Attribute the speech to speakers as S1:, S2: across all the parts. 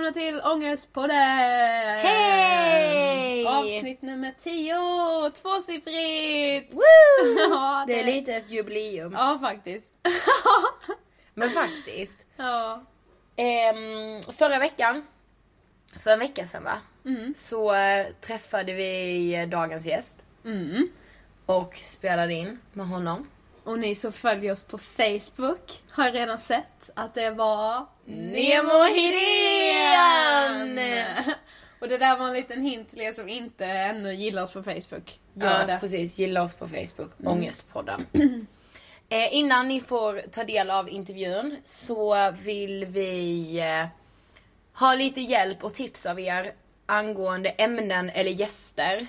S1: välkomna till Ångestpodden!
S2: Hej!
S1: Avsnitt nummer 10, tvåsiffrigt! ja,
S2: Det är lite ett jubileum.
S1: Ja, faktiskt.
S2: Men faktiskt.
S1: ja.
S2: Ehm, förra veckan, för en vecka sedan va? Så eh, träffade vi dagens gäst. Och spelade in med honom.
S1: Och ni som följer oss på Facebook har redan sett att det var
S2: Nemo Hedén!
S1: Och det där var en liten hint till er som inte ännu gillar oss på Facebook. Gör
S2: Ja,
S1: det.
S2: precis. Gilla oss på Facebook. Ångestpodden. eh, innan ni får ta del av intervjun så vill vi eh, ha lite hjälp och tips av er angående ämnen eller gäster.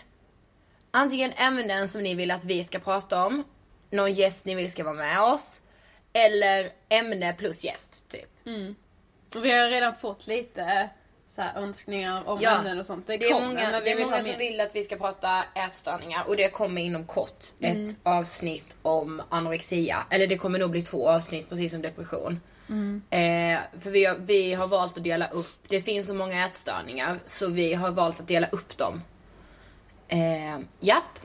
S2: Antingen ämnen som ni vill att vi ska prata om, någon gäst ni vill ska vara med oss, eller ämne plus gäst, typ.
S1: Och vi har redan fått lite så här, önskningar om
S2: Ja,
S1: ämnen och sånt. Det,
S2: Det är
S1: kommer,
S2: många,
S1: men
S2: det
S1: vi
S2: är
S1: vill
S2: många som vill att vi ska prata ätstörningar och det kommer inom kort ett avsnitt om anorexia. Eller det kommer nog bli två avsnitt precis som depression. Eh, för vi har, vi har valt att dela upp, det finns så många ätstörningar så vi har valt att dela upp dem. Eh, japp,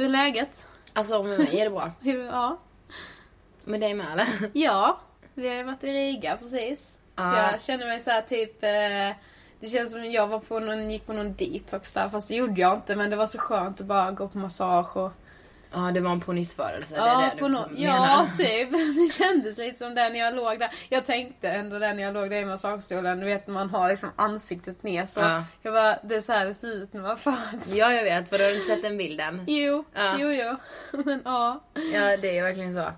S1: Hur är läget?
S2: alltså med mig är det bra.
S1: Hur, ja.
S2: Med dig med eller?
S1: ja, vi har ju varit i Riga precis. Så
S2: Ja.
S1: jag känner mig så här typ... Eh, det känns som jag var på någon, gick på någon detox där, fast det gjorde jag inte. Men det var så skönt att bara gå på massage och...
S2: Ja det var en pånyttfödelse, det
S1: Ja,
S2: är det
S1: på
S2: du
S1: ja, typ. Det kändes lite som det när jag låg där. Jag tänkte ändå det när jag låg där i massagestolen. Du vet när man har liksom ansiktet ner så.
S2: Ja.
S1: Jag bara, det är så här det ser ut när man föds.
S2: Ja jag vet, för du har inte sett den bilden?
S1: Jo,
S2: Ja.
S1: jo, jo. Men ja.
S2: Ja det är verkligen så.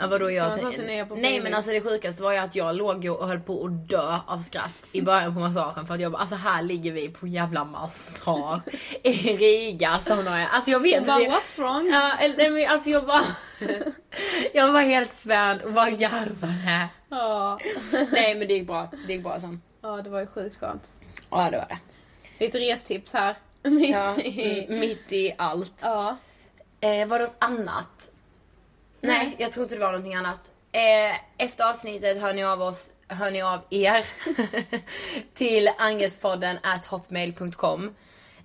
S2: Ja vadå jag
S1: man tar
S2: tänk-
S1: sig ner på
S2: Nej men alltså det sjukaste var ju att jag låg och höll på att dö av skratt i början på massagen för att jag bara alltså här ligger vi på jävla massage i Riga som några, alltså jag vet inte.
S1: what's wrong?
S2: Ja, nej, men alltså jag bara Jag var helt spänd och bara garvade.
S1: Ja.
S2: Nej men det gick bra, det gick bra sen.
S1: ja, det var ju sjukt skönt.
S2: Ja det var det.
S1: Lite restips här. Mitt
S2: Ja,
S1: i...
S2: mm, mitt i allt.
S1: Ja.
S2: Eh, var det något annat? Nej, jag tror inte det var någonting annat. Eh, efter avsnittet hör ni av oss, hör ni av er till angespodden at hotmail.com.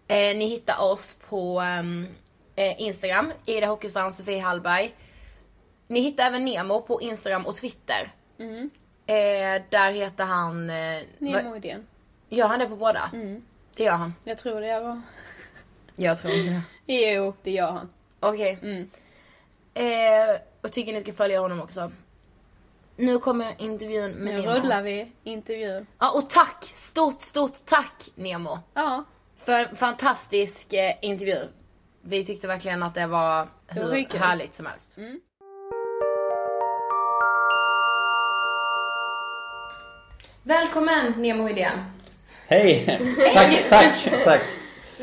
S2: Eh, ni hittar oss på ehm, eh, Instagram, Ida Hockeystrand, Sofie Hallberg. Ni hittar även Nemo på Instagram och Twitter. Eh, där heter han... Eh,
S1: Nemo
S2: vad-
S1: idén.
S2: gör han det på båda? Det gör han.
S1: Jag tror det i alla fall.
S2: Jag tror inte det.
S1: Jo, det gör han.
S2: Okej.
S1: Mm.
S2: Eh, och tycker ni ska följa honom också. Nu kommer intervjun med
S1: Nu
S2: Nemo.
S1: rullar vi intervjun.
S2: Ja, och tack! Stort, stort tack Nemo!
S1: Ja,
S2: För en fantastisk eh, intervju. Vi tyckte verkligen att det var
S1: Det var
S2: hur härligt som helst.
S1: Mm.
S2: Välkommen Nemo Hedén!
S3: Hej! Tack, tack, tack.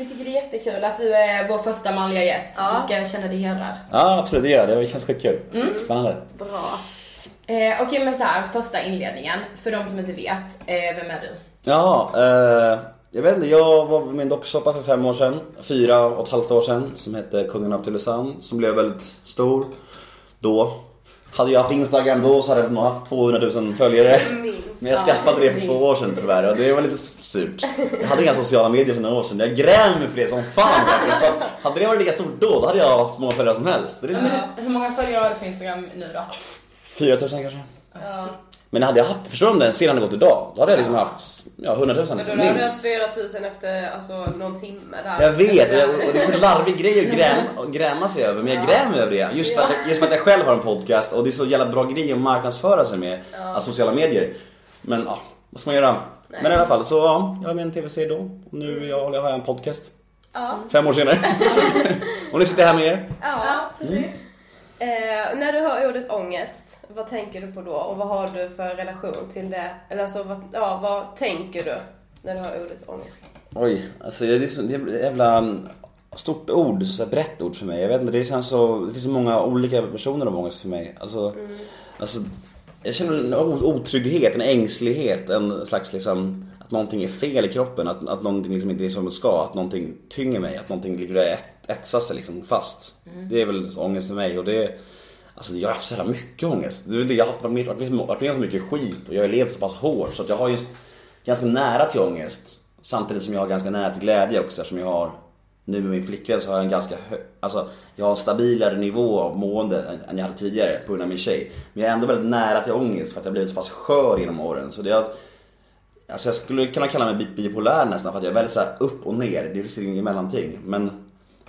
S2: Vi tycker det är jättekul att du är vår första manliga gäst.
S1: Ja.
S2: Du ska känna dig hedrad.
S3: Ja, absolut, det gör det. Det känns skitkul. Spännande.
S2: Bra. Eh, Okej men så här, första inledningen. För de som inte vet, eh, vem är du?
S3: Ja, eh, jag vet inte. Jag var med min docksoppa för fem år sedan. Fyra och ett halvt år sedan. Som hette Kungen av Tylösand. Som blev väldigt stor då. Hade jag haft Instagram då så hade jag nog haft 200 000 följare. Men jag skaffade det för två år sedan tyvärr och det var lite surt. Jag hade inga sociala medier för några år sedan. Jag grämer mig för det som fan faktiskt. Hade det varit lika stort då, då hade jag haft många följare som helst. Det är lite...
S2: Hur många följare har du på Instagram nu då?
S3: 4 000 kanske. Men hade jag haft, förstår du om den serien hade gått idag? Då hade jag liksom haft ja, 100 000
S4: Men då hade du
S3: minst.
S4: haft 4000 efter alltså, någon timme där.
S3: Jag vet, jag, och det är så larvig grej att gräm, gräma sig över, men jag grämer över det. Just för, att, jag- just för att jag själv har en podcast och det är så jävla bra grej att marknadsföra sig med, alltså sociala medier. Men ja, vad ska man göra? Men i alla fall så ja, jag har med en tv-serie då. Och nu jag, jag har jag en podcast.
S4: Ja.
S3: Fem år senare. och nu sitter jag här med er.
S4: Ja, precis. Eh, när du hör ordet ångest, vad tänker du på då? Och vad har du för relation till det? Eller alltså, vad, ja, vad tänker du när du hör ordet ångest?
S3: Oj, alltså det är så det är ett jävla stort ord, så brett ord för mig. Jag vet inte, det känns så, det finns så många olika versioner av ångest för mig. Alltså, alltså jag känner en otrygghet, en ängslighet, en slags liksom att någonting är fel i kroppen, att, att någonting liksom inte är som det ska, att någonting tynger mig, att någonting ligger och ät, etsar sig liksom fast. Det är väl ångest för mig och det Alltså jag har haft så jävla mycket ångest. Jag har haft- varit med, om så mycket skit och jag har levt så pass hårt så att jag har just ganska nära till ångest. Samtidigt som jag har ganska nära till glädje också eftersom jag har nu med min flickvän så har jag en ganska hö- alltså jag har en stabilare nivå av mående än- jag hade tidigare på grund av min tjej. Men jag är ändå väldigt nära till ångest för att jag blivit så pass skör genom åren. Så det har, alltså jag skulle kunna kalla mig bi- bipolär nästan för att jag är väldigt så upp och ner. Det finns inget mellanting. Men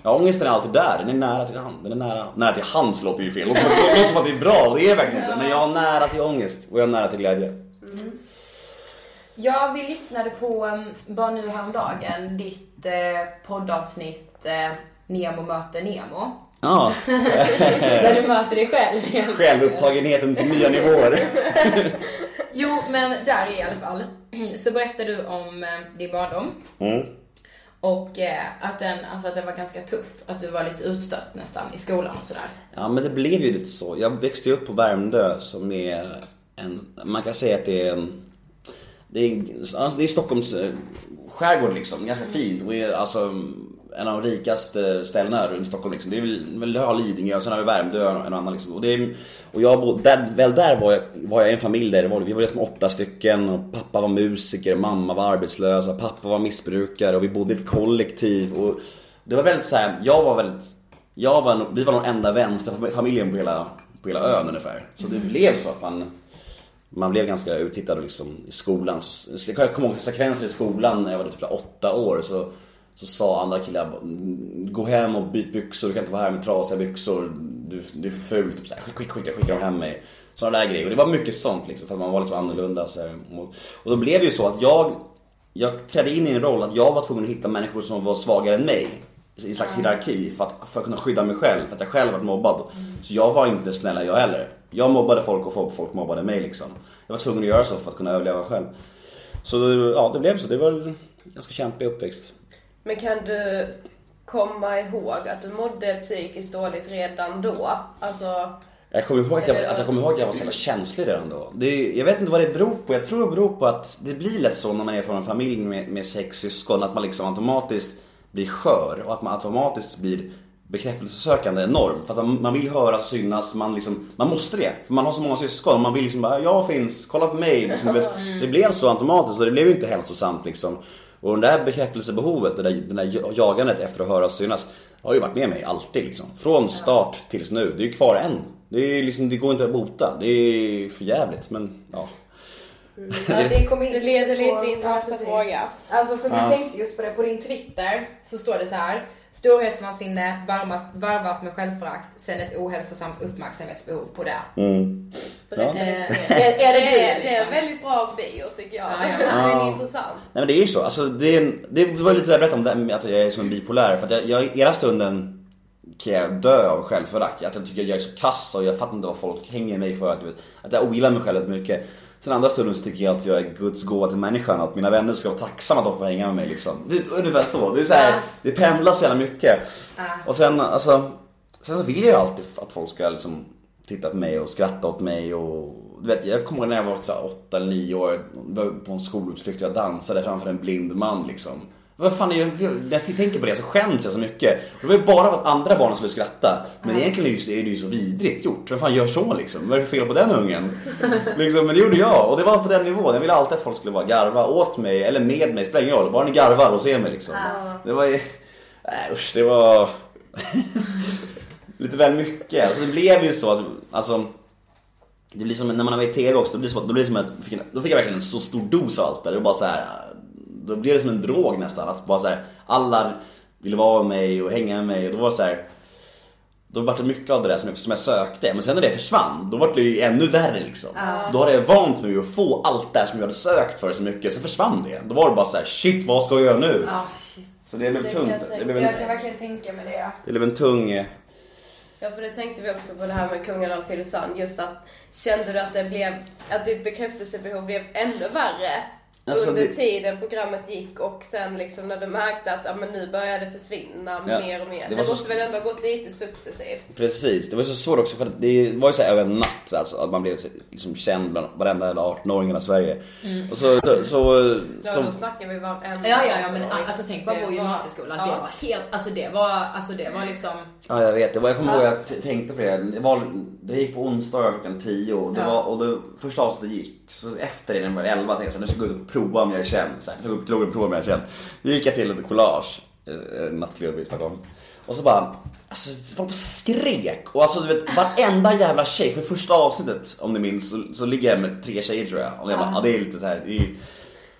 S3: ja, ångesten är alltid där. Den är nära till hand. Den är nära, nära till hands låter ju fel. Det låter som att det är bra det är verkligen inte. Men jag har nära till ångest och jag har nära till glädje.
S5: Ja, vi lyssnade på, bara nu häromdagen, ditt eh, poddavsnitt eh, Nemo möter Nemo.
S3: Ja,
S5: Där du möter dig själv.
S3: självupptagenheten till nya nivåer.
S5: Jo, men där i alla fall. Så berättade du om eh, din barndom.
S3: Mm.
S5: Och eh, att, den, alltså att den var ganska tuff. Att du var lite utstött nästan i skolan och sådär.
S3: Ja men det blev ju lite så. Jag växte ju upp på Värmdö som är en, man kan säga att det är en, det är, alltså det är Stockholms eh, skärgård liksom, ganska fint och är alltså en av de rikaste ställena runt Stockholm liksom. Det är väl, väl har Lidingö och sen har vi Värmdö och en annan liksom. Och, det är, och jag bodde, där, väl där var jag, var jag i en familj där det var, vi var liksom åtta stycken och pappa var musiker, mamma var arbetslös, och pappa var missbrukare och vi bodde i ett kollektiv och det var väldigt så här, jag var väldigt jag var, vi var nog enda vänsterfamiljen på hela, på hela ön ungefär. Så det blev så att man, man blev ganska uttittad liksom, i skolan. Så jag kommer ihåg sekvenser i skolan när jag var typ åtta år så, så sa andra killar Gå hem och byt byxor, du kan inte vara här med trasiga byxor. Du, du är för ful. Typ här, skicka, skicka, skicka dem hem mig. Sådana där grejer. Och det var mycket sånt liksom för att man var lite annorlunda. Så här. Och, och då blev det ju så att jag jag trädde in i en roll att jag var tvungen att hitta människor som var svagare än mig. I en slags hierarki för att, för att kunna skydda mig själv, för att jag själv varit mobbad. Så jag var inte snälla jag heller. Jag mobbade folk och folk, folk mobbade mig liksom. Jag var tvungen att göra så för att kunna överleva själv. Så ja, det blev så. Det var en ganska kämpig uppväxt.
S4: Men kan du komma ihåg att du mådde psykiskt dåligt redan då? Alltså,
S3: Jag kommer ihåg att jag, att jag, kommer ihåg att jag var så jävla känslig redan då. Är- jag vet inte vad det beror på. Jag tror det beror på att det blir lätt så när man är från en familj med, med sex syskon att man liksom automatiskt blir skör och att man automatiskt blir bekräftelsesökande enorm. För att man, man vill höras, synas, man, liksom, man måste det. För man har så många syskon. Man vill liksom bara, jag finns, kolla på mig. Liksom, vet. Det blev så automatiskt och det blev inte hälsosamt liksom. Och det där bekräftelsebehovet, det där, det där jagandet efter att höras synas har ju varit med mig alltid liksom. Från start tills nu. Det är ju kvar än. Det, är liksom, det går inte att bota. Det är för jävligt men ja.
S2: Ja, det kommer in
S4: det leder
S2: på-
S4: lite in
S2: ja,
S4: nästa fråga.
S2: Alltså för vi
S3: Ja.
S2: tänkte just på det på din Twitter så står det så här. Storhetsvansinne, varvat, varvat med självförakt, sen ett ohälsosamt uppmärksamhetsbehov på det.
S3: Mm. Ja.
S2: Eh,
S3: Nej
S2: är, är det
S4: det, är, det är en
S2: liksom?
S4: väldigt bra bio tycker jag.
S2: Ja, ja.
S4: Den är
S3: Ja.
S4: intressant.
S3: men det är ju så. Alltså, det, är, det var lite det jag berättade om det, att jag är som en bipolär. För att jag, jag, ena stunden kan jag dö av självförakt. Att jag tycker jag är så kass och jag fattar inte vad folk hänger mig för. Att, du vet, att jag ogillar mig själv väldigt mycket. Sen andra stunden så tycker jag att jag är Guds gåva till människan. Att mina vänner ska vara tacksamma att de får hänga med mig liksom. Det är ungefär så. Det är så här, det pendlar så jävla mycket. Och sen alltså, sen så vill jag ju alltid att folk ska liksom titta på mig och skratta åt mig och du vet, jag kommer ihåg när jag var så här, åtta eller nio år, var på en skolutflykt och jag dansade framför en blind man liksom. Vad fan är jag, när jag tänker på det så skäms jag så mycket. Det var ju bara för att andra barn skulle skratta. Men egentligen är det ju- det så vidrigt gjort. Vem fan gör så liksom? Vad är det fel på den ungen? liksom, men det gjorde jag och det var på den nivån. Jag ville alltid att folk skulle vara garva åt mig eller med mig, spelar ingen roll. Bara ni garvar och ser mig liksom. Det var ju, nej usch det var lite väl mycket. Alltså det blev ju så att, alltså det blir som när man är i TV också, då blir det som att, då blir det som att, då fick jag verkligen en så stor dos av allt det där. Det var bara så här, då blev det som en drog nästan. Att bara så här, alla ville vara med mig och hänga med mig och då var det så här. Då var det mycket av det där som jag, som jag sökte. Men sen när det försvann, då var det ju ännu värre liksom. Då hade jag vant mig att få allt det som jag hade sökt för så mycket. Sen försvann det. Då var det bara så här: shit vad ska jag göra nu?
S2: Shit.
S3: Så det blev
S4: Det
S3: tungt.
S4: jag
S3: Det blev en,
S2: Jag kan verkligen tänka mig det.
S3: det blev en tung... eh,
S4: Ja, för det tänkte vi också på det här med kungarna av Tylösand. Just att, kände du att det blev, att ditt bekräftelsebehov blev ännu värre
S3: Alltså,
S4: under
S3: det-
S4: tiden programmet gick och sen liksom när du märkte att ja, men nu börjar det försvinna
S3: Ja,
S4: mer och mer.
S3: det
S4: Det,
S3: så-
S4: måste väl ändå ha gått lite successivt?
S3: Precis, det var så svårt också för att det var ju så här över en natt alltså, att man blev liksom känd bland varenda jävla 18-åring i hela Sverige. Och så, så, så,
S4: Ja,
S3: så
S4: då snackar vi varenda
S2: Ja, ja, ja men
S4: 18-åring.
S2: alltså tänk bara på gymnasieskolan.
S4: ja.
S2: Det var helt, alltså det var, alltså det var liksom.
S3: Ja jag vet, det var, jag kommer ihåg att jag tänkte på det. Det, var, det gick på onsdagar klockan 10 och det
S2: Ja.
S3: var, och det första avsnittet gick. Så efter det när det var 11 tänkte jag så här, nu ska jag gå ut och prova om jag är känd. Så här, upp drogen och prova om jag är känd. Då gick jag till ett collage, eh, en nattklubb i Stockholm. Och så bara, alltså folk skrek. Och alltså du vet varenda jävla tjej, för första avsnittet om ni minns så, så ligger jag med tre tjejer tror jag. Och jag bara, ja. det är lite så här, det är,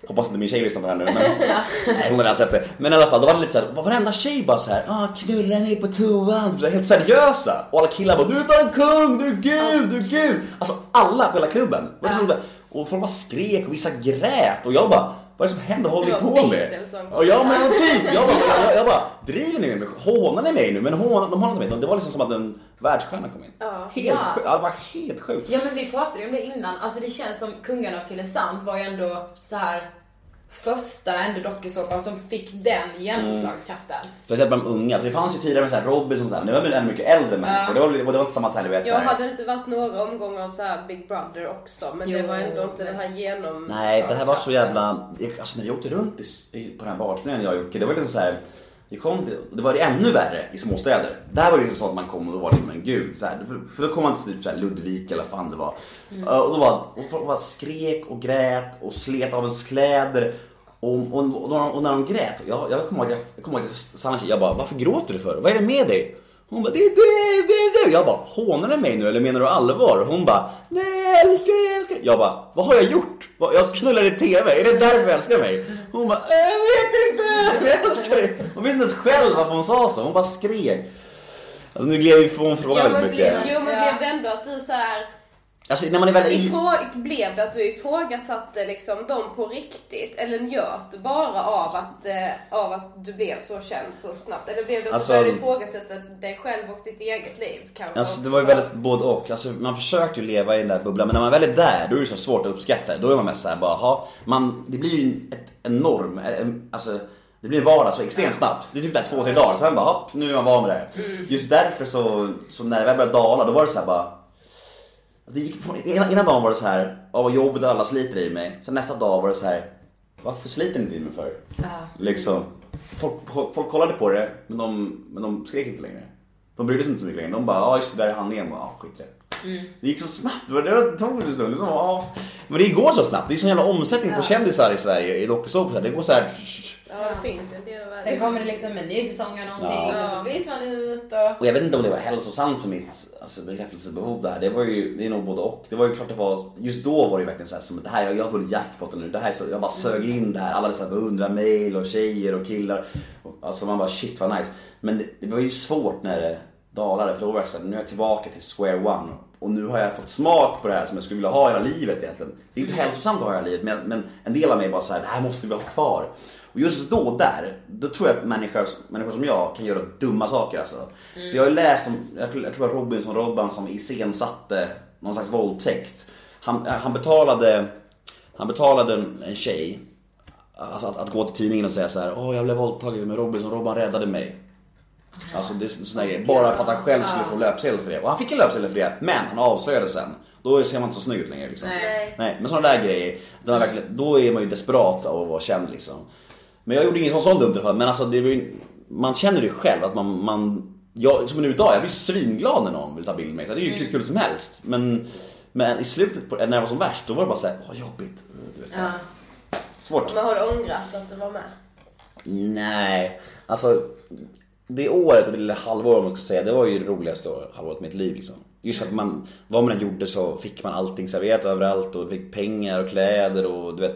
S3: Hoppas inte min tjej lyssnar på det här nu men Nej hon har redan sett det Men i alla fall då var det lite såhär, varenda tjej bara såhär ah, knulla mig på toan, Så helt seriösa Och alla killar bara du är fan kung, du är gud, du är gud Alltså alla på hela klubben det? Och folk bara skrek och vissa grät och jag bara vad är det som händer? Vad håller ni på med? Och jag men typ, jag bara, jag, jag, bara driver ni med mig? Hånar ni mig nu? Men hånar, de hånar inte mig. Det var liksom som att en världsstjärna kom in.
S4: Ja.
S3: Helt
S2: Ja.
S3: sjukt, ja, det var helt sjukt.
S2: Ja men vi pratade ju om det innan. Alltså det känns som Kungarna av Tylösand var ju ändå så här första ändå dokusåpan som fick den genomslagskraften.
S3: Speciellt bland de unga, för det fanns ju tidigare med så här Robinson och sådär, men det var väl ännu mycket äldre människor. Det, var, och det var inte samma så här, du vet, så
S4: Jag
S3: här.
S4: hade det inte varit några omgångar av så här Big Brother också men det
S2: Jo,
S4: var ändå inte den här genom...
S3: Nej, det här var så jävla... Alltså när vi åkte runt i, på den här barturnén jag och Jocke, det var liksom så Vi kom till, det var det ännu värre i småstäder. Där var det liksom så att man kom och då var det som en gud. Så här, för, då kom man till typ så här Ludvika eller vad fan det var. Uh, Och då var och folk bara skrek och grät och slet av ens kläder. Och, och, och, och när de grät, jag, jag kommer ihåg att jag, jag, att jag jag bara varför gråter du för? Vad är det med dig? Hon bara det är du, det är du. Jag bara hånar du mig nu eller menar du allvar? Hon bara nej jag älskar dig, jag älskar dig. Jag bara vad har jag gjort? Jag knullar i TV, är det därför jag älskar mig? Hon bara jag vet inte, jag älskar dig. Hon visste inte ens själv varför hon sa så, hon bara skrek. Alltså nu gled vi ifrån frågan
S4: Ja,
S3: väldigt mycket.
S4: blev, jo men blev det ändå att du så här
S3: Alltså när man är väldigt...
S4: ifrå, blev det att du ifrågasatte liksom dem på riktigt? Eller njöt du bara av att, eh, av att du blev så känd så snabbt? Eller blev det att
S3: Alltså-
S4: du började ifrågasätta dig själv och ditt eget liv kanske
S3: Alltså det var ju väldigt både och. Alltså, man försökte ju leva i den där bubblan men när man väl är där då är det så svårt att uppskatta det. Då är man mest såhär bara, man, det blir ju ett, en norm. en- Alltså, det blir vardag så extremt snabbt. Det är typ där två, tre dagar, sen bara hopp, nu är man van med det här. Just därför så, så när det väl började dala då var det så här bara det gick från, ena, ena dagen var det så här, ja vad jobbigt alla sliter i mig. Sen nästa dag var det så här, varför sliter ni inte i mig för? Liksom, folk, folk kollade på det men de, men de skrek inte längre. De brydde sig inte så mycket längre. De bara, ja just det, där är han igen. Ja, skit det. Det gick så snabbt. Det var- det tog en stund. Liksom, ja. Men det går så snabbt. Det är sån jävla omsättning på kändisar i Sverige i dokusåpor. Det går så här.
S4: Ja det finns ju en del av
S2: Sen kommer det liksom en ny säsong av någonting
S3: Ja.
S2: och så byts man ut och...
S3: Och jag vet inte om det var hälsosamt för mitt alltså, bekräftelsebehov där. Det var ju, det är nog både och. Det var ju klart det var, just då var det ju verkligen så här som det här, jag, jag har vunnit jackpotten nu. Det här är så, jag bara sög in det här. Alla dessa beundrar mail och tjejer och killar. Alltså man bara shit vad nice. Men det, det var ju svårt när det dalade för då var det så här, nu är jag tillbaka till square one. Och nu har jag fått smak på det här som jag skulle vilja ha hela livet egentligen. Det är inte hälsosamt att ha hela livet men, men en del av mig bara så här, det här måste vi ha kvar. Och just då där, då tror jag att människor, människor som jag kan göra dumma saker alltså. För jag har ju läst om, jag tror, jag tror det var Robinson Robban som iscensatte någon slags våldtäkt. Han, han betalade, han betalade en, en tjej alltså att, att gå till tidningen och säga så här, åh jag blev våldtagen men Robinson Robban räddade mig. Alltså det är såna grejer. Bara för att han själv skulle få löpsedel för det. Och han fick en löpsedel för det, men han avslöjade sen. Då ser man inte så snygg ut längre liksom.
S4: Nej.
S3: Nej, men sådana där grejer, de är verkligen, då är man ju desperat av att vara känd liksom. Men jag gjorde inget sånt, sånt dumt i alla fall. Men alltså det var ju, man känner ju själv att man, man jag, som nu idag, jag blir svinglad när någon vill ta bild med mig. Det är ju hur kul som helst. Men, men i slutet, på, när jag var som värst, då var det bara såhär, åh jobbigt. Du vet, så här. Svårt.
S4: Men har du ångrat att du var med?
S3: Nej, alltså det året och det lilla halvåret om man ska säga, det var ju det roligaste år- halvåret i mitt liv liksom. Just att man, vad man än gjorde så fick man allting serverat överallt och fick pengar och kläder och du vet.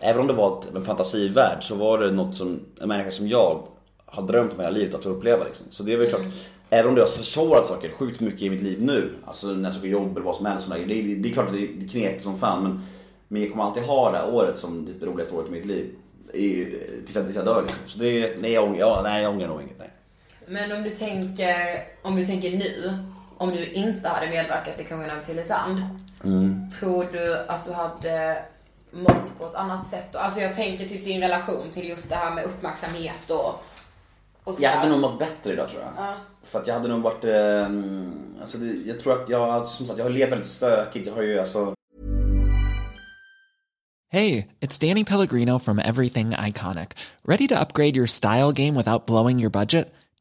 S3: Även om det var en fantasivärld så var det något som, en människa som jag har drömt om hela livet att få uppleva liksom. Så det är väl klart, även om det har försvårat saker sjukt mycket i mitt liv nu, alltså när jag söker jobb eller vad som helst, det, är- det är klart att det är knepigt som fan men, men jag kommer alltid ha det här året som det roligaste året i mitt liv. I, tills jag, dör liksom. Så det nej jag ångrar, ja, nej, jag ångrar nog inget. Nej.
S2: Men om du tänker, om du tänker nu, om du inte hade medverkat i Kungen av Tylösand,
S3: Mm.
S2: tror du att du hade mått på ett annat sätt då? Alltså jag tänker typ din relation till just det här med uppmärksamhet och, och
S3: Jag hade nog mått bättre idag tror jag.
S2: Ja.
S3: För att jag hade nog varit, eh, alltså det, jag tror att jag, som sagt jag har levt väldigt stökigt. Jag har ju alltså
S6: Hey, it's Danny Pellegrino from Everything Iconic. Ready to upgrade your style game without blowing your budget?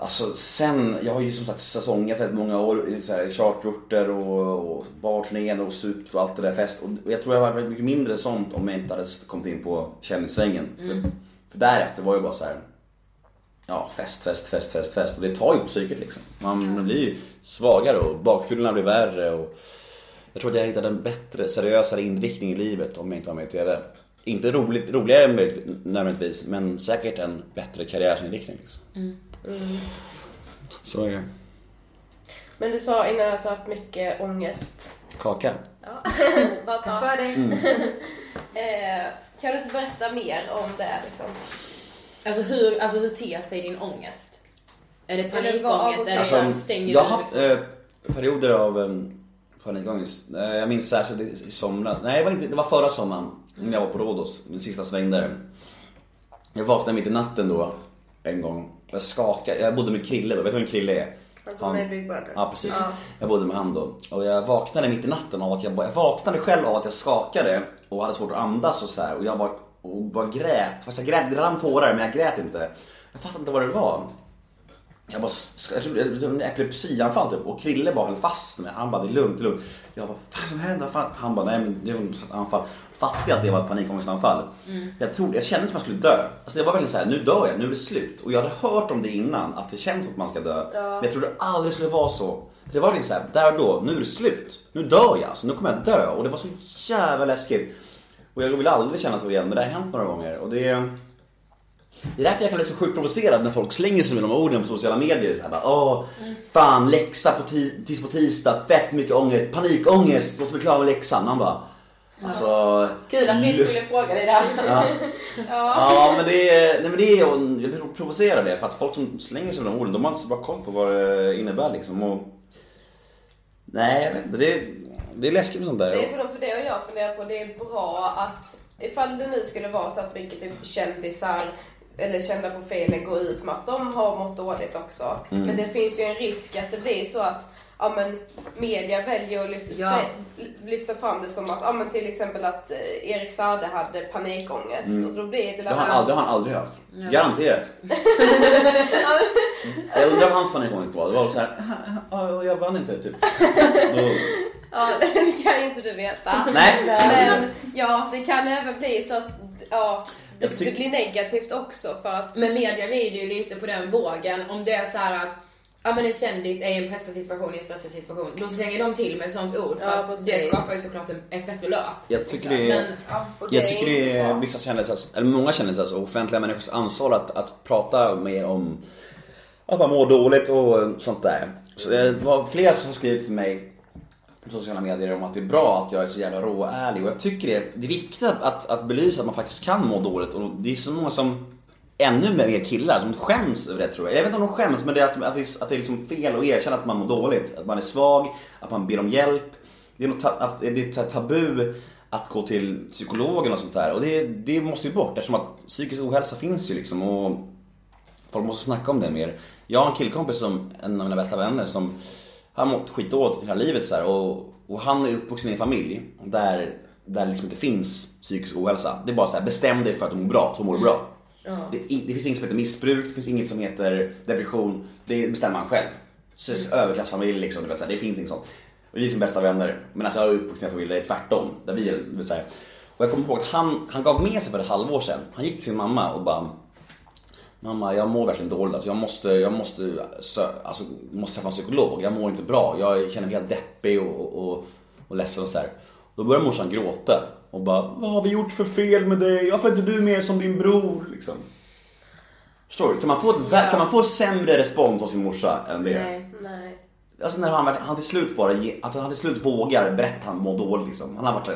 S3: Alltså sen, jag har ju som sagt säsongat väldigt många år i så här charterorter och, och barturnéer och supt och allt det där fest. Och jag tror jag hade varit mycket mindre sånt om jag inte hade kommit in på kändissvängen.
S2: Mm.
S3: För, för därefter var det bara så här. Ja, fest, fest, fest, fest, fest. Och det tar ju på psyket liksom. Man, man blir ju svagare och bakfyllorna blir värre. Och jag tror att jag hittade en bättre, seriösare inriktning i livet om jag inte var med i TV. Inte roligt, roligare nödvändigtvis, men säkert en bättre karriärsinriktning. Liksom.
S4: Mm. Mm.
S3: Så är det.
S4: Men du sa innan att du har haft mycket ångest.
S3: Kaka.
S4: Ja. Bara ta för dig.
S3: Mm.
S4: eh, kan du inte berätta mer om det liksom?
S2: Alltså hur, alltså hur ter sig din ångest? Är det panikångest? Är det
S3: Alltså,
S2: stänger
S3: jag har haft eh, perioder av eh, panikångest. Eh, jag minns särskilt i, i somras. Nej, det var, inte, det var förra sommaren. När jag var på Rhodos, min sista sväng där. Jag vaknade mitt i natten då, en gång. Jag skakade. Jag bodde med Krille då. Vet du vem Krille är?
S4: Alltså
S3: Han-
S4: med Big Brother?
S3: Ja precis.
S4: Ja.
S3: Jag bodde med han då. Och jag vaknade mitt i natten av att jag jag vaknade själv av att jag skakade och hade svårt att andas och så här. Och jag bara, och bara grät. Fast jag grät, det rann tårar men jag grät inte. Jag fattade inte vad det var. Jag bara, jag trodde en epilepsianfall typ. Och Krille bara höll fast mig. Han bara, det är lugnt, det är lugnt. Jag bara, vad är som händer? Fan. Han bara, nej men det var ett anfall. Fattade jag att det var ett panikångestanfall.
S2: Mm.
S3: Jag, trodde, jag kände som att jag skulle dö. Alltså det var verkligen så här, nu dör jag, nu är det slut. Och jag hade hört om det innan, att det känns att man ska dö.
S4: Ja.
S3: Men jag trodde aldrig det skulle vara så. Det var verkligen så här, där och då, nu är det slut. Nu dör jag, så nu kommer jag dö. Och det var så jävla läskigt. Och jag vill aldrig känna så igen, men det har hänt några gånger. Och det... Det är därför jag kan bli så sjukt provocerad när folk slänger sig med de orden på sociala medier. Så här, bara, Åh, fan läxa på, ti- tis på tisdag, fett mycket ångest, panikångest, måste bli klar med läxan. Man bara, alltså...
S2: Kul att vi skulle fråga dig där.
S3: Ja. Ja men det är, nej men det är, jag blir provocerad det för att folk som slänger sig med de orden, de har inte så bra koll på vad det innebär liksom. Och, nej jag vet inte, det är, det är läskigt med sånt där.
S4: Det är både för det och jag funderar på, det är bra att ifall det nu skulle vara så att mycket typ kändisar eller kända profiler går ut med att de har mått dåligt också.
S3: Mm.
S4: Men det finns ju en risk att det blir så att ja, men, media väljer att lyfta,
S2: Ja.
S4: se- lyfta fram det som att ja, men, till exempel att eh, Erik Saade hade panikångest.
S3: Mm.
S4: Och då blir det
S3: Det har han aldrig, det har han aldrig haft.
S4: Ja.
S3: Garanterat. Jag undrar vad hans panikångest var. Det var så här, "Ja, jag vann inte typ. Då,
S4: Ja, det kan ju inte du veta.
S3: Nej.
S4: Men ja, det kan även bli så att ja, det, det blir negativt också för att...
S2: Men media rider ju lite på den vågen. Om det är så här att Ja men en kändis är i en pressad situation, i en stressad situation. Då slänger de till med ett sånt ord för
S4: Ja,
S2: att det skapar ju såklart ett bättre löp.
S3: Jag tycker det är,
S2: Men, ja,
S3: jag tycker det är vissa kändisars, eller många kändisars och offentliga människors ansvar att, att prata mer om att man mår dåligt och sånt där. Så det var flera som skrivit till mig sociala medier om att det är bra att jag är så jävla rå och ärlig och jag tycker det, det är viktigt att, att belysa att man faktiskt kan må dåligt och det är så många som ännu mer killar som skäms över det tror jag. Jag vet inte om de skäms men det är att, att det är, att det är liksom fel att erkänna att man mår dåligt. Att man är svag, att man ber om hjälp. Det är, något, ta- att, det är tabu att gå till psykologen och sånt där. Och det, det måste ju bort eftersom att psykisk ohälsa finns ju liksom. Och folk måste snacka om det mer. Jag har en killkompis som, en av mina bästa vänner som har mått skitdåligt hela livet så här, och, och han är uppvuxen i en familj där, där det liksom inte finns psykisk ohälsa. Det är bara så här, bestäm dig för att du mår bra, så mår du bra. Det, det finns inget som heter missbruk, det finns inget som heter depression. Det bestämmer man själv. Så, så överklassfamilj liksom, du vet, så här, det finns inget sånt. Och vi är som bästa vänner. Men alltså jag är uppvuxen i en familj där det är tvärtom. Där vi är, vill säga. Och jag kommer ihåg att han, han gav med sig för ett halvår sedan. Han gick till sin mamma och bara Mamma, jag mår verkligen dåligt. Alltså, jag måste, jag måste, alltså, måste träffa en psykolog. Jag mår inte bra. Jag känner mig helt deppig och, och, och ledsen och så här. Då börjar morsan gråta och bara Vad har vi gjort för fel med dig? Varför är inte du mer som din bror? Liksom. Förstår du? Kan man få, ett, vä- kan man få sämre respons av sin morsa än det?
S4: Nej. Nej.
S3: Alltså när han, han till slut bara, att han till slut vågar berätta att han mår dåligt liksom. Han har varit så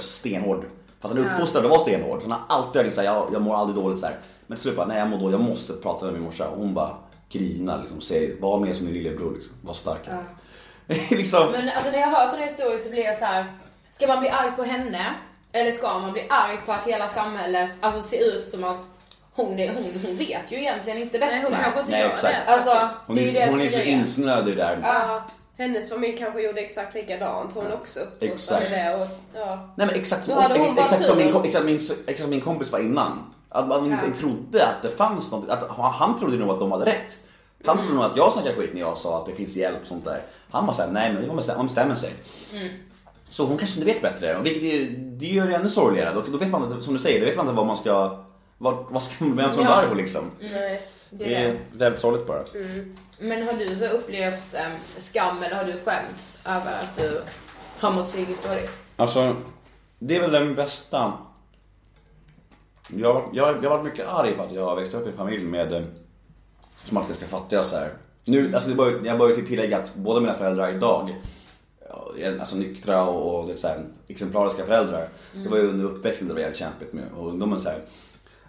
S3: stenhård. Fast han är
S4: Ja.
S3: uppfostrad att vara stenhård. Så han har alltid varit såhär, jag, jag mår aldrig dåligt så här. Men till slut bara, nej jag mår dåligt, jag måste prata med min morsa. Och hon bara grinar liksom, säger, var mer som din lillebror liksom. Var stark. liksom,
S2: Men alltså när jag hör sådana historier så blir jag så här. Ska man bli arg på henne? Eller ska man bli arg på att hela samhället alltså ser ut som att hon, är, hon, hon vet ju egentligen inte bättre.
S4: Nej, hon kanske inte
S3: Nej,
S4: gör
S3: exakt.
S4: det.
S2: Alltså,
S3: hon
S2: det är ju
S3: är,
S2: det
S3: hon är så insnöad i det där.
S4: Ja, hennes familj kanske gjorde exakt likadant. Hon är också uppfostrad i
S3: Exakt.
S4: det. Och, ja.
S3: Nej men exakt
S4: hon
S3: ex, exakt, som min, exakt, min, exakt som min kompis var innan. Att man
S4: Ja.
S3: inte trodde att det fanns något, att han, trodde nog att de hade rätt. Han trodde nog att jag snackade skit när jag sa att det finns hjälp och sånt där. Han var såhär, nej men man bestämmer, man bestämmer sig. Så hon kanske inte vet bättre. Och Vilket är, det gör det ännu sorgligare. Då, då vet man som du säger, då vet man inte vad man ska, vad, vad ska man, vem som är
S2: Ja.
S3: på liksom.
S4: Nej.
S2: Det
S3: Det
S2: är
S3: är
S2: det.
S3: väldigt sorgligt bara.
S2: Men har du så upplevt äm, skam eller har du skämts över att du har mått psykiskt dåligt?
S3: Alltså, det är väl den bästa... Jag, jag, jag har varit mycket arg på att jag har växt upp i en familj med eh, som alltid ska fattiga så här. Nu, alltså det bör, jag bör ju tillägga att båda mina föräldrar idag är alltså nyktra och, och det är så här, exemplariska föräldrar. Det var ju under uppväxten det var jävligt kämpigt med och ungdomen så här.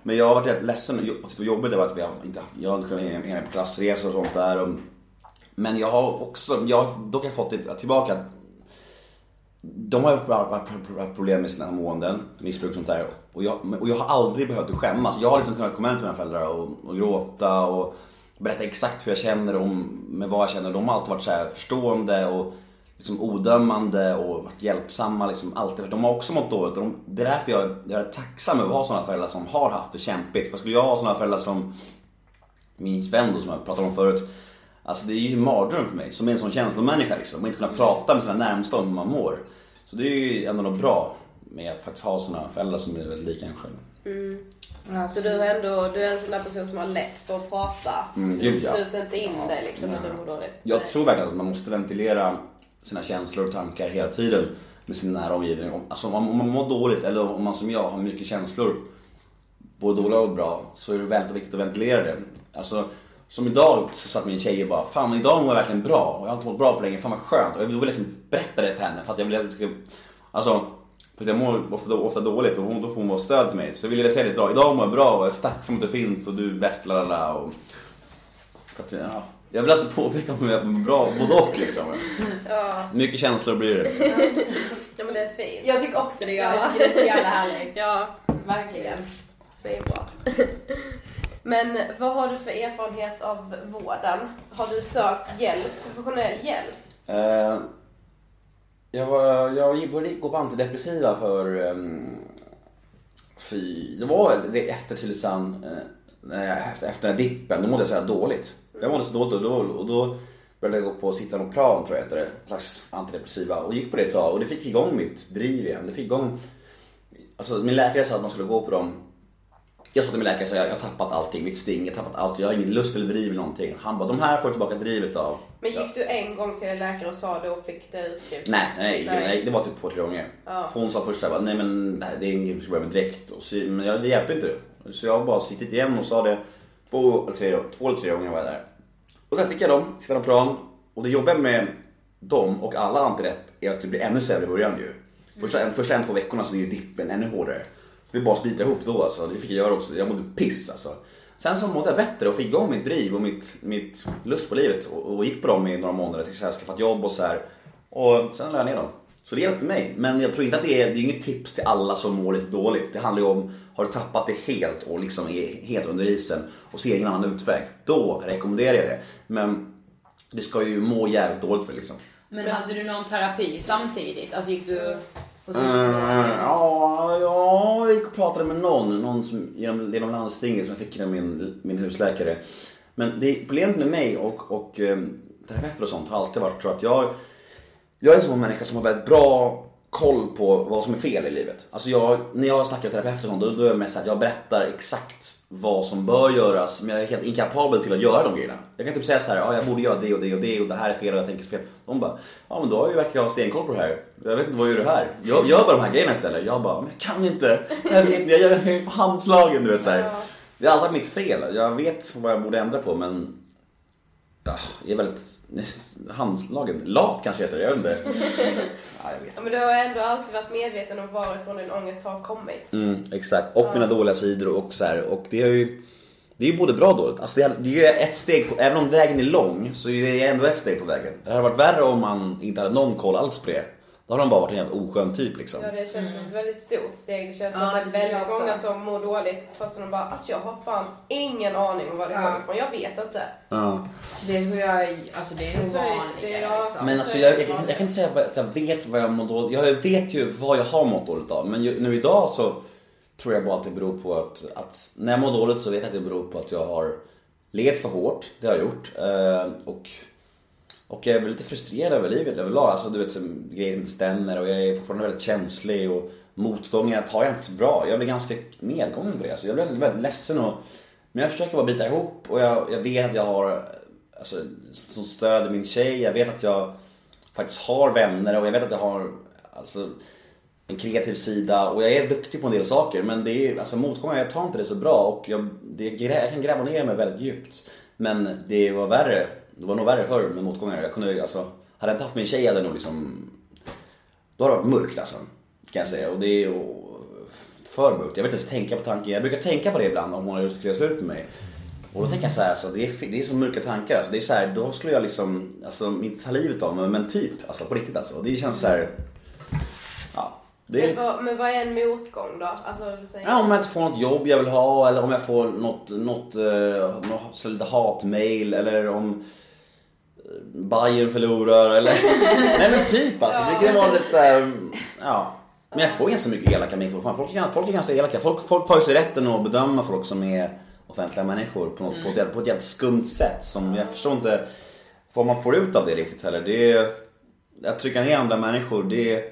S3: Men jag har varit jävligt ledsen och tyckt det var jobbigt över att vi har inte haft, jag har inte kunnat hänga med på klassresor och sånt där. Och, men jag har också, jag har dock har fått det tillbaka att de har ju haft problem med sina måenden, missbruk och sånt där. Och jag, och jag har aldrig behövt skämmas. Jag har liksom kunnat komma hem till mina föräldrar och, och gråta och berätta exakt hur jag känner om, med vad jag känner. De har alltid varit så här förstående och liksom odömande och varit hjälpsamma. Liksom alltid. De har också mått dåligt. De, det är därför jag, jag är tacksam över att ha sådana föräldrar som har haft det kämpigt. För skulle jag ha sådana föräldrar som min vän då, som jag pratade om förut. Alltså det är ju en mardröm för mig som är en sån känslomänniska liksom. Och inte kunna prata med sina närmsta om hur man mår. Så det är ju ändå något bra med att faktiskt ha sådana föräldrar som är väldigt lika en själv.
S4: Mm. Så du, har ändå, du är en sån där person som har lätt för att prata.
S3: Mm,
S4: du
S3: gud, ja.
S4: sluter inte in dig liksom när du mår dåligt.
S3: Jag
S4: Nej.
S3: tror verkligen att man måste ventilera sina känslor och tankar hela tiden med sin nära omgivning. Om- Alltså om man, om man mår dåligt eller om man som jag har mycket känslor, både dåliga och bra, så är det väldigt viktigt att ventilera det. Alltså, som idag så satt min tjej och bara, fan men idag mår jag verkligen bra och jag har inte mått bra på länge, fan vad skönt. Och jag vill liksom berätta det för henne för att jag vill att alltså för jag mår ofta, ofta dåligt och hon, då får hon vara stöd till mig. Så jag ville säga det idag, idag mår jag bra och jag är tacksam att det finns och du är bäst, lalala. Och, för att, ja, jag vill alltid påpeka om jag mår bra, både och liksom.
S4: Ja.
S3: Mycket känslor blir det. Liksom.
S4: ja men det är fint.
S2: Jag tycker också det. Jag
S4: Ja.
S2: tycker det är så jävla härligt.
S4: Ja,
S2: Verkligen.
S4: svinbra. Men vad har du för erfarenhet av vården? Har du sökt hjälp, professionell hjälp?
S3: Eh, jag, var, jag började gå på antidepressiva för... Um, fy, det var det efter Tylösand, eh, efter, efter den här dippen, då mådde jag så här dåligt. Jag mådde så dåligt och då, och då började jag gå på Citalopram tror jag heter det, en slags antidepressiva och gick på det ett tag och det fick igång mitt driv igen. Det fick igång, alltså min läkare sa att man skulle gå på dem Jag sa till min läkare så jag, jag har tappat allting, mitt sting, jag har tappat allt, jag har ingen lust eller driv eller någonting. Han bara, de här får du tillbaka drivet av.
S4: Men gick du en gång till en läkare och sa det och fick det utskrivet?
S3: Nej, nej, nej, det var typ två, tre gånger.
S4: Ja.
S3: Hon sa först såhär, nej men det är inget vi ska börja med direkt. Och så, men det hjälper inte. Så jag har bara suttit igen och sa det två tre, två eller tre gånger var jag där. Och sen fick jag dem, Citalopram. Och det jobbiga med dem och alla antidepp är att det blir ännu sämre i början ju. Första, en, första en, två veckorna så är ju dippen ännu hårdare. Så det är bara att slita ihop då alltså. Det fick jag göra också. Jag mådde piss alltså. Sen så mådde jag bättre och fick igång mitt driv och mitt, mitt lust på livet. Och, och gick på dem i några månader tills jag skaffat jobb och så här. Och sen la jag ner dem. Så det hjälpte mig. Men jag tror inte att det är, det är inget tips till alla som mår lite dåligt. Det handlar ju om, har du tappat det helt och liksom är helt under isen och ser ingen annan utväg. Då rekommenderar jag det. Men det ska ju må jävligt dåligt för liksom.
S2: Men hade du någon terapi samtidigt? Alltså gick du hos en
S3: Mm, ja, ja, jag gick och pratade med någon, någon som, genom, genom landstinget som jag fick av min, min husläkare. Men det, problemet med mig och, och eh, terapeuter och sånt har alltid varit tror jag, att jag, jag är en sån människa som har väldigt bra koll på vad som är fel i livet. Alltså jag, när jag snackar med terapeuter och sånt, då, då är jag mest att jag berättar exakt vad som bör göras men jag är helt inkapabel till att göra de grejerna. Jag kan typ säga så här, ja, jag borde göra det och det och det och det här är fel och jag tänker fel. De bara, ja men då har ju verkar jag ha stenkoll på det här. Jag vet inte vad gör du här? Jag gör bara de här grejerna istället. Jag bara, men jag kan inte. Jag vet inte, jag är handslagen du vet så här. Det är alltid mitt fel. Jag vet vad jag borde ändra på men Ja, är väldigt handslagen. Lat kanske heter det, jag vet inte. Ja, jag vet.
S4: Ja, men du har ändå alltid varit medveten om varifrån din ångest har kommit.
S3: Mm, exakt, och mina dåliga sidor och så här. Och det är ju det är ju både bra och dåligt. Alltså det, är, det är ett steg på, även om vägen är lång så är det ändå ett steg på vägen. Det hade varit värre om man inte hade någon koll alls på det. Då hade man bara varit en jävla oskön typ liksom.
S4: Ja det känns som ett väldigt stort steg. Det känns som att det är väldigt
S2: också.
S4: många som mår dåligt fast de bara alltså jag har fan ingen aning om var det
S2: Ja.
S4: kommer ifrån. Jag vet inte.
S3: Ja.
S2: Det tror jag, alltså det är nog vanligare liksom.
S3: Men alltså jag, jag, kan- jag kan inte säga att jag vet vad jag mår dåligt Jag vet ju vad jag har mått dåligt av. Men ju, nu idag så tror jag bara att det beror på att, att när jag mår dåligt så vet jag att det beror på att jag har levt för hårt. Det har jag gjort. Eh, och, och jag är lite frustrerad över livet överlag. Alltså du vet som grejer inte stämmer och jag är fortfarande väldigt känslig och motgångar tar jag inte så bra. Jag blir ganska nedgången på det. Alltså, jag blir väldigt ledsen och men jag försöker bara bita ihop och jag, jag vet att jag har alltså, som stöd i min tjej. Jag vet att jag faktiskt har vänner och jag vet att jag har alltså, en kreativ sida och jag är duktig på en del saker men det är alltså motgångar, jag tar inte det så bra och jag, det, jag kan gräva ner mig väldigt djupt. Men det var värre, det var nog värre förr med motgångar. Jag kunde alltså, hade jag inte haft min tjej hade jag nog liksom, då hade det varit mörkt alltså. Kan jag säga och det är för mörkt. Jag vill inte ens tänka på tanken. Jag brukar tänka på det ibland om hon hade gjort slut med mig. Och då tänker jag så här, alltså, det, är, det är så mörka tankar. Alltså, det är så här, då skulle jag liksom, alltså inte ta livet av mig men typ, alltså på riktigt alltså. Det känns så här, ja. Det
S4: Men, vad, men vad är en motgång då? Alltså du säger...
S3: Ja, om jag inte får något jobb jag vill ha eller om jag får något, något, uh, något lite hatmail eller om eh, Bayern förlorar eller Nej men typ alltså, det kan vara lite såhär, ja. Men jag får ganska mycket elaka mejl. Folk är, folk är ganska elaka. Folk, folk tar ju sig rätten att bedöma folk som är offentliga människor på, något, på, ett, jävligt- på ett jävligt skumt sätt som jag förstår inte vad man får ut av det riktigt heller. Det är, att trycka ner andra människor, det är,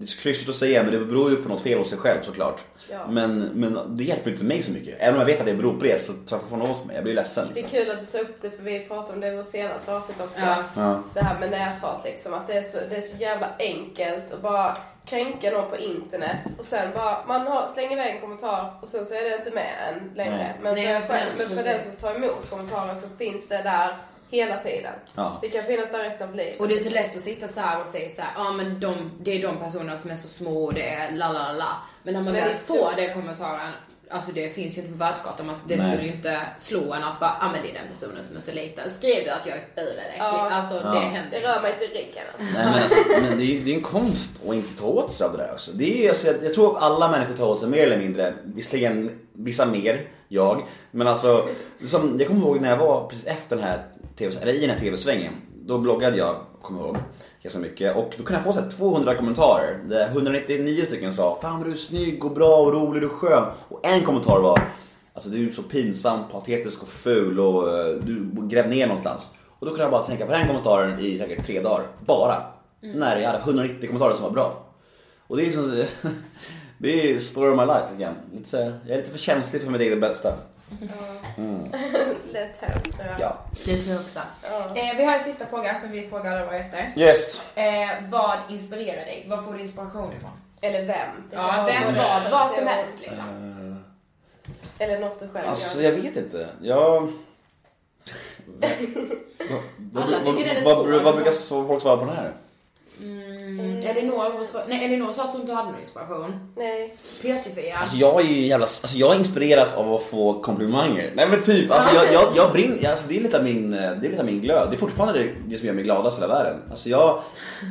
S3: det är så klyschigt att säga men det beror ju på något fel hos sig själv såklart.
S4: Ja.
S3: Men, men det hjälper inte mig så mycket. Även om jag vet att det beror på det så tar jag fortfarande åt mig. Jag blir ledsen
S4: Det är
S3: liksom.
S4: kul att du tar upp det för vi pratade om det i vårt senaste avsnitt också.
S2: Ja.
S4: Det här med näthat liksom. Att det är, så, det är så jävla enkelt att bara kränka någon på internet och sen bara, man har, slänger iväg en kommentar och sen så är det inte med än längre.
S3: Nej.
S4: Men,
S2: Nej,
S4: för,
S2: men för den
S4: som tar emot kommentaren så finns det där hela tiden.
S3: Ja.
S4: Det kan finnas där resten av livet.
S2: Och det är så lätt att sitta så här och säga så här, ja men de, det är de personerna som är så små och det är la la la. Men när man
S4: Men
S2: väl
S4: det
S2: får den kommentaren, alltså det finns ju inte på världskartan, man- det
S3: Nej.
S2: skulle ju inte slå en att bara, ja men det är den personen som är så liten. Skrev du att jag är ful eller äcklig?
S4: Ja.
S2: Alltså
S3: Ja.
S2: det händer
S4: Det rör mig till ryggen alltså.
S3: Nej, men alltså, men det, är, det är en konst att inte ta åt sig av det där. Alltså. Det är, alltså, jag, jag tror att alla människor tar åt sig mer eller mindre. Visserligen vissa mer, jag. Men alltså, som, jag kommer ihåg när jag var precis efter den här TV, eller i den här tv-svängen. Då bloggade jag, kommer ihåg, ganska mycket. Och då kunde jag få så här 200 kommentarer. Där 199 stycken sa Fan vad du är snygg och bra och rolig och skön. Och en kommentar var Alltså du är så pinsam, patetisk och ful och eh, du gräv ner någonstans. Och då kunde jag bara tänka på den kommentaren i säkert tre dagar. Bara. När jag hade 190 kommentarer som var bra. Och det är liksom... Det är story of my life igen. Lite jag är lite för känslig för mitt eget bästa. Mm.
S4: Tror jag.
S3: Ja.
S2: Det tror jag också. Eh, vi har en sista fråga som vi frågar alla våra gäster.
S3: Yes.
S2: Eh, vad inspirerar dig? Vad får du inspiration ifrån?
S4: Eller vem?
S2: Ja, vem,
S4: vara
S2: vad, vad som helst liksom.
S4: Eller något du själv
S3: Alltså
S4: gör.
S3: jag vet inte. Jag... vad, vad, vad, vad, vad brukar folk svara på den här?
S2: Mm. Elinor, nej, Elinor sa att hon inte hade någon inspiration.
S4: Nej.
S2: P24.
S3: Alltså jag är ju jävla, alltså jag inspireras av att få komplimanger. Nej men typ, alltså jag, jag, jag brinner, alltså det är lite av min, det är lite av min glöd. Det är fortfarande det, det som gör mig gladast i hela världen. Alltså jag,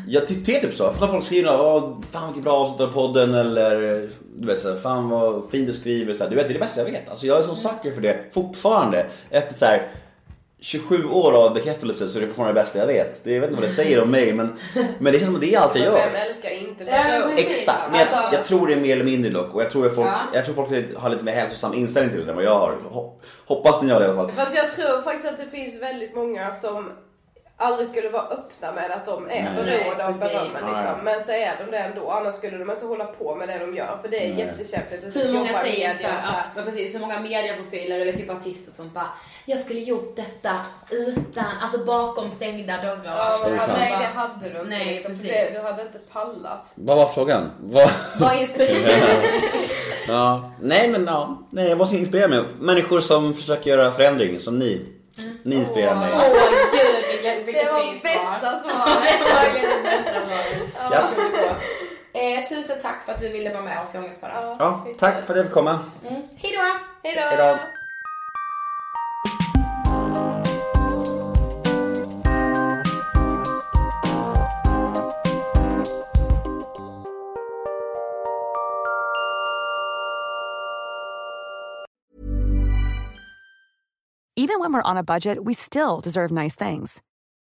S3: jag ty- det är typ så. För när folk skriver Åh, fan vilket bra avsnitt av podden eller du vet såhär, fan vad fin du skriver. Så här, du vet det är det bästa jag vet. Alltså jag är så sucker för det fortfarande. Efter så här 27 år av bekräftelse så är det fortfarande det bästa jag vet. Det, jag vet inte vad det säger om mig men, men det känns som att det är allt jag gör.
S4: Vem älskar inte
S2: Ja.
S3: Exakt, men jag,
S2: Alltså-
S3: jag tror det är mer eller mindre dock och jag tror att folk,
S2: Ja.
S3: jag tror folk har lite mer hälsosam inställning till det än vad jag har. Hop- Hoppas ni har det i alla fall.
S4: Fast jag tror faktiskt att det finns väldigt många som aldrig skulle vara öppna med att de är beroende av berömmen liksom. Men så är de det ändå, annars skulle de inte hålla på med det de gör för det är
S3: Nej.
S4: jättekämpigt att
S2: Hur många säger
S4: media och
S2: så här, ja, precis, hur många medieprofiler eller typ artister som bara Jag skulle gjort detta utan, alltså bakom stängda dörrar.
S4: Ja, men,
S3: chans.
S4: nej det hade du inte
S2: Nej,
S4: liksom,
S2: precis.
S4: det, du hade inte pallat.
S3: Vad var frågan? Vad...
S2: Vad inspirerar
S3: ja. Nej men ja, nej, jag inspirera mig? Människor som försöker göra förändring, som ni. Ni inspirerar mig.
S2: Gud vilket, vilket
S4: Det var
S2: fint
S4: bästa
S2: svar.
S4: svaret.
S2: Det var verkligen det bästa svaret.
S3: Ja.
S2: Eh, tusen tack för att du ville vara med oss i Ångestpodden.
S3: Ja, tack för att jag fick komma.
S2: Mm. Hejdå!
S4: Hejdå!
S3: Hejdå.
S7: Even when we're on a budget, we still deserve nice things.